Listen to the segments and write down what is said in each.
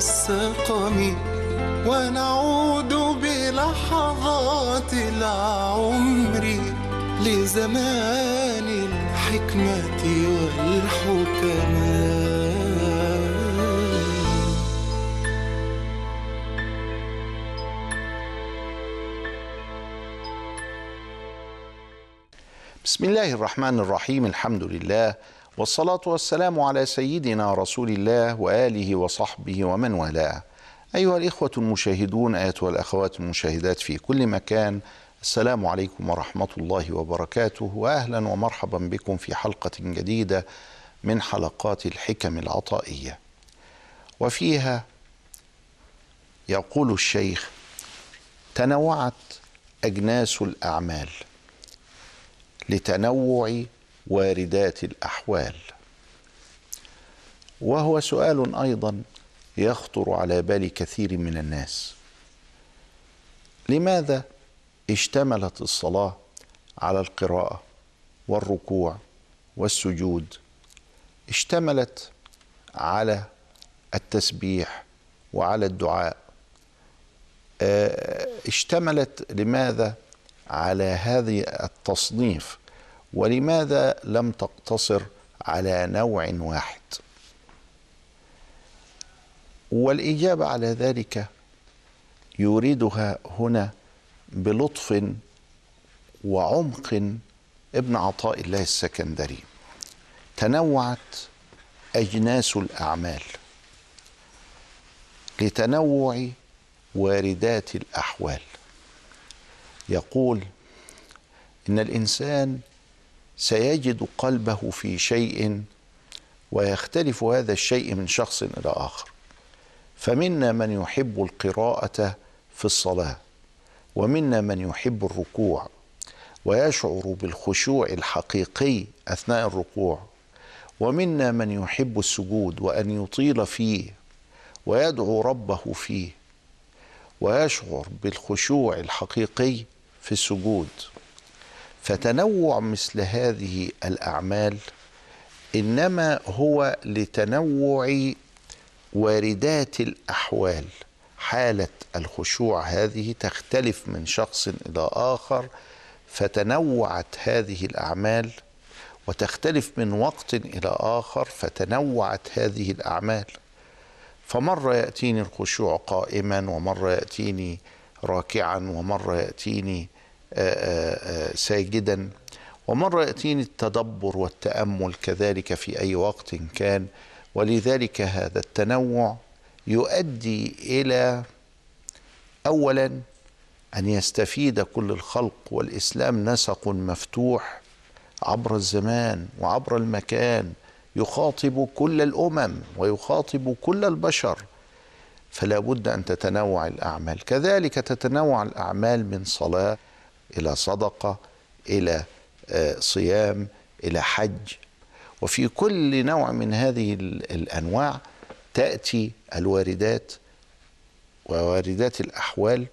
السقم ونعود بلحظات العمر لزمان الحكمة والحكماء بسم الله الرحمن الرحيم. الحمد لله والصلاة والسلام على سيدنا رسول الله وآله وصحبه ومن والاه. أيها الإخوة المشاهدون أيتها الأخوات المشاهدات في كل مكان السلام عليكم ورحمة الله وبركاته وأهلا ومرحبا بكم في حلقة جديدة من حلقات الحكم العطائية. وفيها يقول الشيخ تنوعت أجناس الأعمال لتنوع واردات الأحوال. وهو سؤال أيضا يخطر على بال كثير من الناس. لماذا اشتملت الصلاة على القراءة والركوع والسجود؟ اشتملت على التسبيح وعلى الدعاء. اشتملت لماذا على هذه التصنيف ولماذا لم تقتصر على نوع واحد؟ والإجابة على ذلك يريدها هنا بلطف وعمق ابن عطاء الله السكندري. تنوعت أجناس الأعمال لتنوع واردات الأحوال. يقول إن الإنسان سيجد قلبه في شيء ويختلف هذا الشيء من شخص إلى آخر. فمنا من يحب القراءة في الصلاة ومنا من يحب الركوع ويشعر بالخشوع الحقيقي أثناء الركوع ومنا من يحب السجود وأن يطيل فيه ويدعو ربه فيه ويشعر بالخشوع الحقيقي في السجود. فتنوع مثل هذه الأعمال إنما هو لتنوع واردات الأحوال. حالة الخشوع هذه تختلف من شخص إلى آخر فتنوعت هذه الأعمال وتختلف من وقت إلى آخر فتنوعت هذه الأعمال. فمرة يأتيني الخشوع قائما ومرة يأتيني راكعا ومرة يأتيني ساجدا. ومرة يأتيني التدبر والتأمل كذلك في أي وقت كان. ولذلك هذا التنوع يؤدي إلى أولا أن يستفيد كل الخلق والإسلام نسق مفتوح عبر الزمان وعبر المكان يخاطب كل الأمم ويخاطب كل البشر. فلا بد أن تتنوع الأعمال. كذلك تتنوع الأعمال من صلاة إلى صدقة إلى صيام إلى حج. وفي كل نوع من هذه الأنواع تأتي الواردات وواردات الأحوال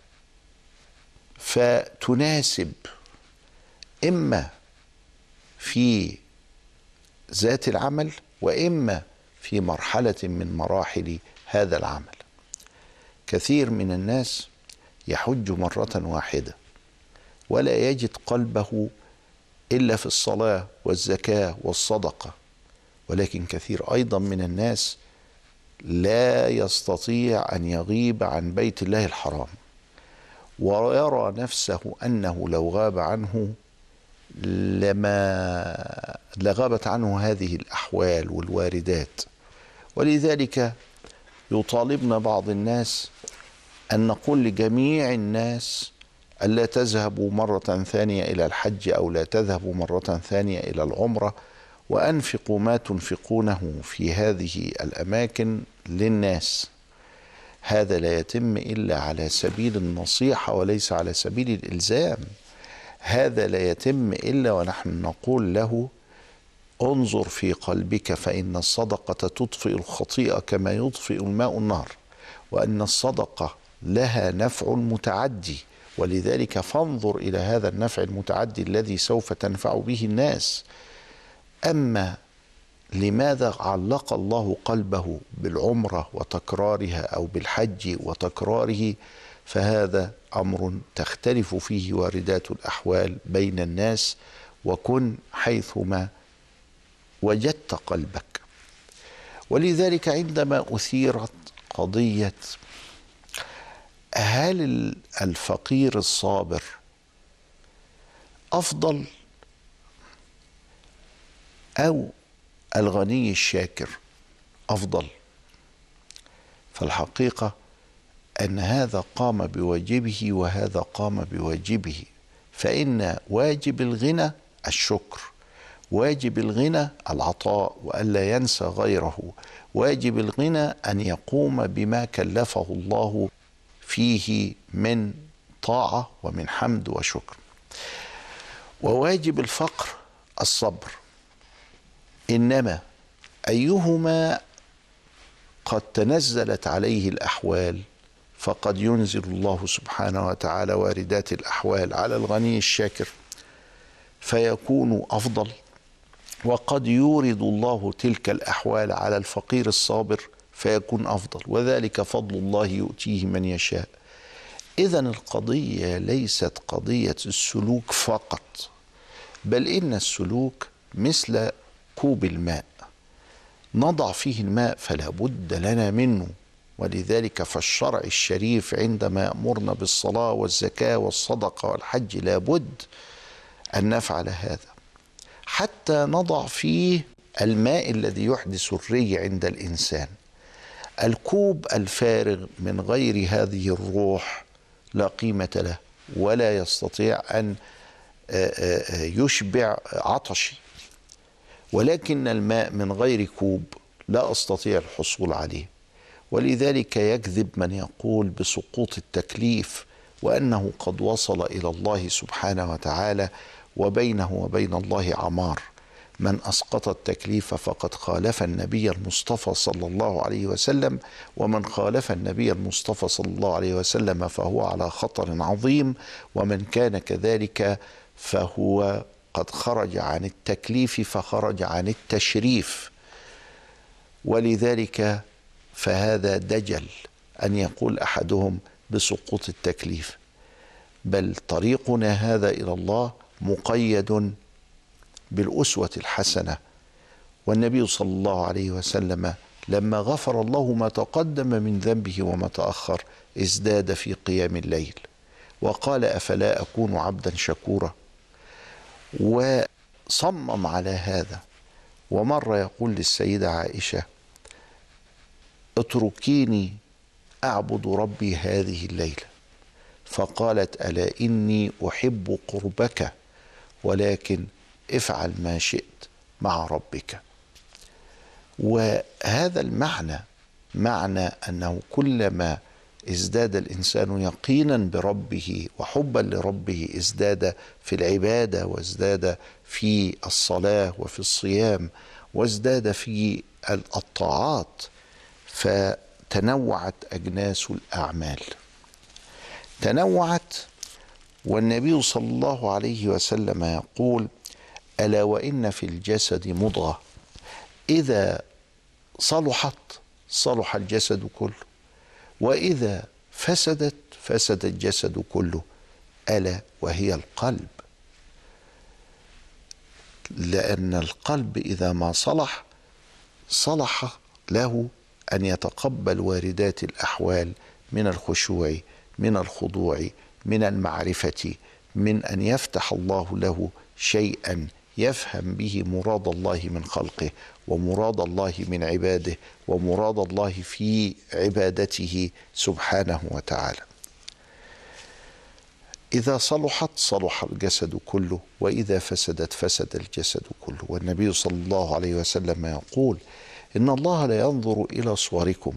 فتناسب إما في ذات العمل وإما في مرحلة من مراحل هذا العمل. كثير من الناس يحج مرة واحدة. ولا يجد قلبه إلا في الصلاة والزكاة والصدقة. ولكن كثير أيضا من الناس لا يستطيع أن يغيب عن بيت الله الحرام ويرى نفسه أنه لو غاب عنه لما لغابت عنه هذه الأحوال والواردات. ولذلك يطالبنا بعض الناس أن نقول لجميع الناس ألا تذهبوا مرة ثانية إلى الحج أو لا تذهبوا مرة ثانية إلى العمرة وأنفقوا ما تنفقونه في هذه الأماكن للناس. هذا لا يتم إلا على سبيل النصيحة وليس على سبيل الإلزام. هذا لا يتم إلا ونحن نقول له انظر في قلبك فإن الصدقة تطفئ الخطيئة كما يطفئ الماء النار وأن الصدقة لها نفع متعدي. ولذلك فانظر إلى هذا النفع المتعدي الذي سوف تنفع به الناس. أما لماذا علق الله قلبه بالعمرة وتكرارها أو بالحج وتكراره فهذا أمر تختلف فيه واردات الأحوال بين الناس وكن حيثما وجدت قلبك. ولذلك عندما أثيرت قضية هل الفقير الصابر أفضل أو الغني الشاكر أفضل؟ فالحقيقة أن هذا قام بواجبه وهذا قام بواجبه فإن واجب الغنى الشكر واجب الغنى العطاء وألا ينسى غيره واجب الغنى أن يقوم بما كلفه الله فيه من طاعة ومن حمد وشكر. وواجب الفقر الصبر. إنما أيهما قد تنزلت عليه الأحوال فقد ينزل الله سبحانه وتعالى واردات الأحوال على الغني الشاكر فيكون أفضل. وقد يورد الله تلك الأحوال على الفقير الصابر فيكون أفضل. وذلك فضل الله يؤتيه من يشاء. اذا القضية ليست قضية السلوك فقط بل إن السلوك مثل كوب الماء. نضع فيه الماء فلا بد لنا منه ولذلك فالشرع الشريف عندما يامرنا بالصلاة والزكاة والصدقة والحج لابد أن نفعل هذا. حتى نضع فيه الماء الذي يحدث الري عند الإنسان. الكوب الفارغ من غير هذه الروح لا قيمة له ولا يستطيع أن يشبع عطشي. ولكن الماء من غير كوب لا أستطيع الحصول عليه. ولذلك يكذب من يقول بسقوط التكليف وأنه قد وصل إلى الله سبحانه وتعالى وبينه وبين الله عمار. من أسقط التكليف فقد خالف النبي المصطفى صلى الله عليه وسلم ومن خالف النبي المصطفى صلى الله عليه وسلم فهو على خطر عظيم ومن كان كذلك فهو قد خرج عن التكليف فخرج عن التشريف. ولذلك فهذا دجل أن يقول أحدهم بسقوط التكليف بل طريقنا هذا إلى الله مقيد بالأسوة الحسنة. والنبي صلى الله عليه وسلم لما غفر الله ما تقدم من ذنبه وما تأخر ازداد في قيام الليل. وقال أفلا أكون عبدا شكورا. وصمم على هذا. ومرة يقول للسيدة عائشة اتركيني أعبد ربي هذه الليلة فقالت ألا إني أحب قربك؟ ولكن افعل ما شئت مع ربك. وهذا المعنى معنى أنه كلما ازداد الإنسان يقينا بربه وحبا لربه ازداد في العبادة وازداد في الصلاة وفي الصيام وازداد في الطاعات فتنوعت أجناس الأعمال. تنوعت والنبي صلى الله عليه وسلم يقول ألا وإن في الجسد مضغة؟ إذا صلحت صلح الجسد كله. وإذا فسدت فسد الجسد كله. ألا وهي القلب. لأن القلب إذا ما صلح صلح له أن يتقبل واردات الأحوال من الخشوع من الخضوع من المعرفة من أن يفتح الله له شيئا يفهم به مراد الله من خلقه ومراد الله من عباده ومراد الله في عبادته سبحانه وتعالى. إذا صلحت صلح الجسد كله وإذا فسدت فسد الجسد كله. والنبي صلى الله عليه وسلم يقول إن الله لا ينظر إلى صوركم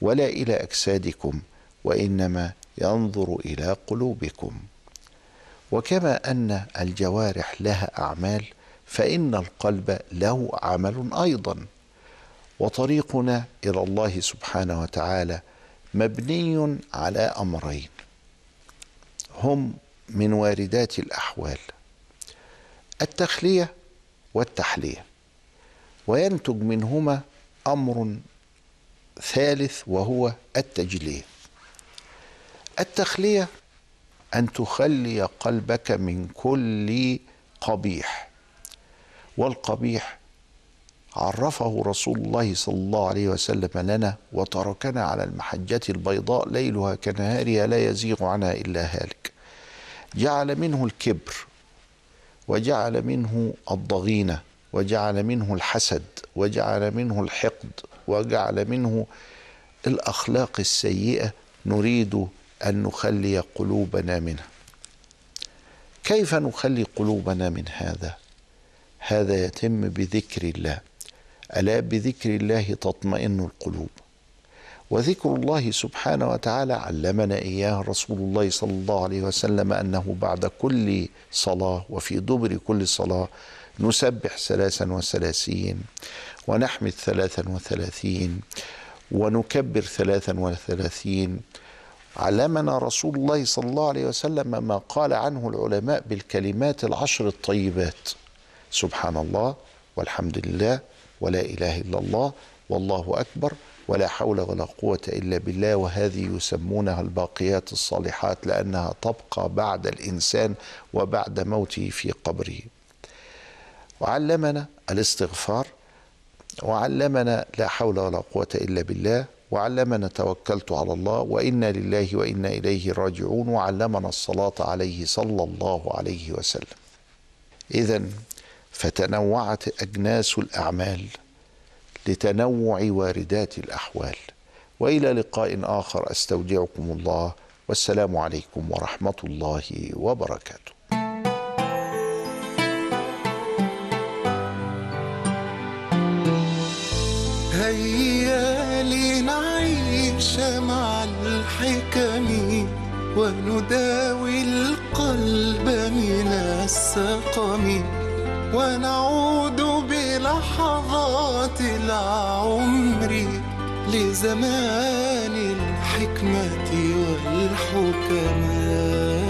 ولا إلى أجسادكم وإنما ينظر إلى قلوبكم. وكما أن الجوارح لها أعمال فإن القلب له عمل أيضا. وطريقنا إلى الله سبحانه وتعالى مبني على أمرين. هم من واردات الأحوال التخلية والتحلية. وينتج منهما أمر ثالث وهو التجلية. التخلية أن تخلي قلبك من كل قبيح. والقبيح. عرفه رسول الله صلى الله عليه وسلم لنا وتركنا على المحجة البيضاء ليلها كنهارها لا يزيغ عنها إلا هالك. جعل منه الكبر وجعل منه الضغينة وجعل منه الحسد وجعل منه الحقد وجعل منه الأخلاق السيئة نريد أن نخلي قلوبنا منها. كيف نخلي قلوبنا من هذا؟ هذا يتم بذكر الله. ألا بذكر الله تطمئن القلوب. وذكر الله سبحانه وتعالى علمنا إياه رسول الله صلى الله عليه وسلم أنه بعد كل صلاة وفي دبر كل صلاة نسبح ثلاثا وثلاثين ونحمد ثلاثا وثلاثين ونكبر ثلاثا وثلاثين. علمنا رسول الله صلى الله عليه وسلم ما قال عنه العلماء بالكلمات العشر الطيبات. سبحان الله والحمد لله ولا إله إلا الله والله أكبر ولا حول ولا قوة إلا بالله وهذه يسمونها الباقيات الصالحات لأنها تبقى بعد الإنسان وبعد موته في قبره. وعلمنا الاستغفار وعلمنا لا حول ولا قوة إلا بالله وعلمنا توكلت على الله وإنا لله وإنا إليه راجعون وعلمنا الصلاة عليه صلى الله عليه وسلم. اذا فتنوعت أجناس الأعمال لتنوع واردات الأحوال. وإلى لقاء آخر أستودعكم الله. والسلام عليكم ورحمة الله وبركاته. هيا لنعيش مع الحكم ونداوي القلب من السقم. ونعود بلحظات العمر لزمان الحكمة والحكماء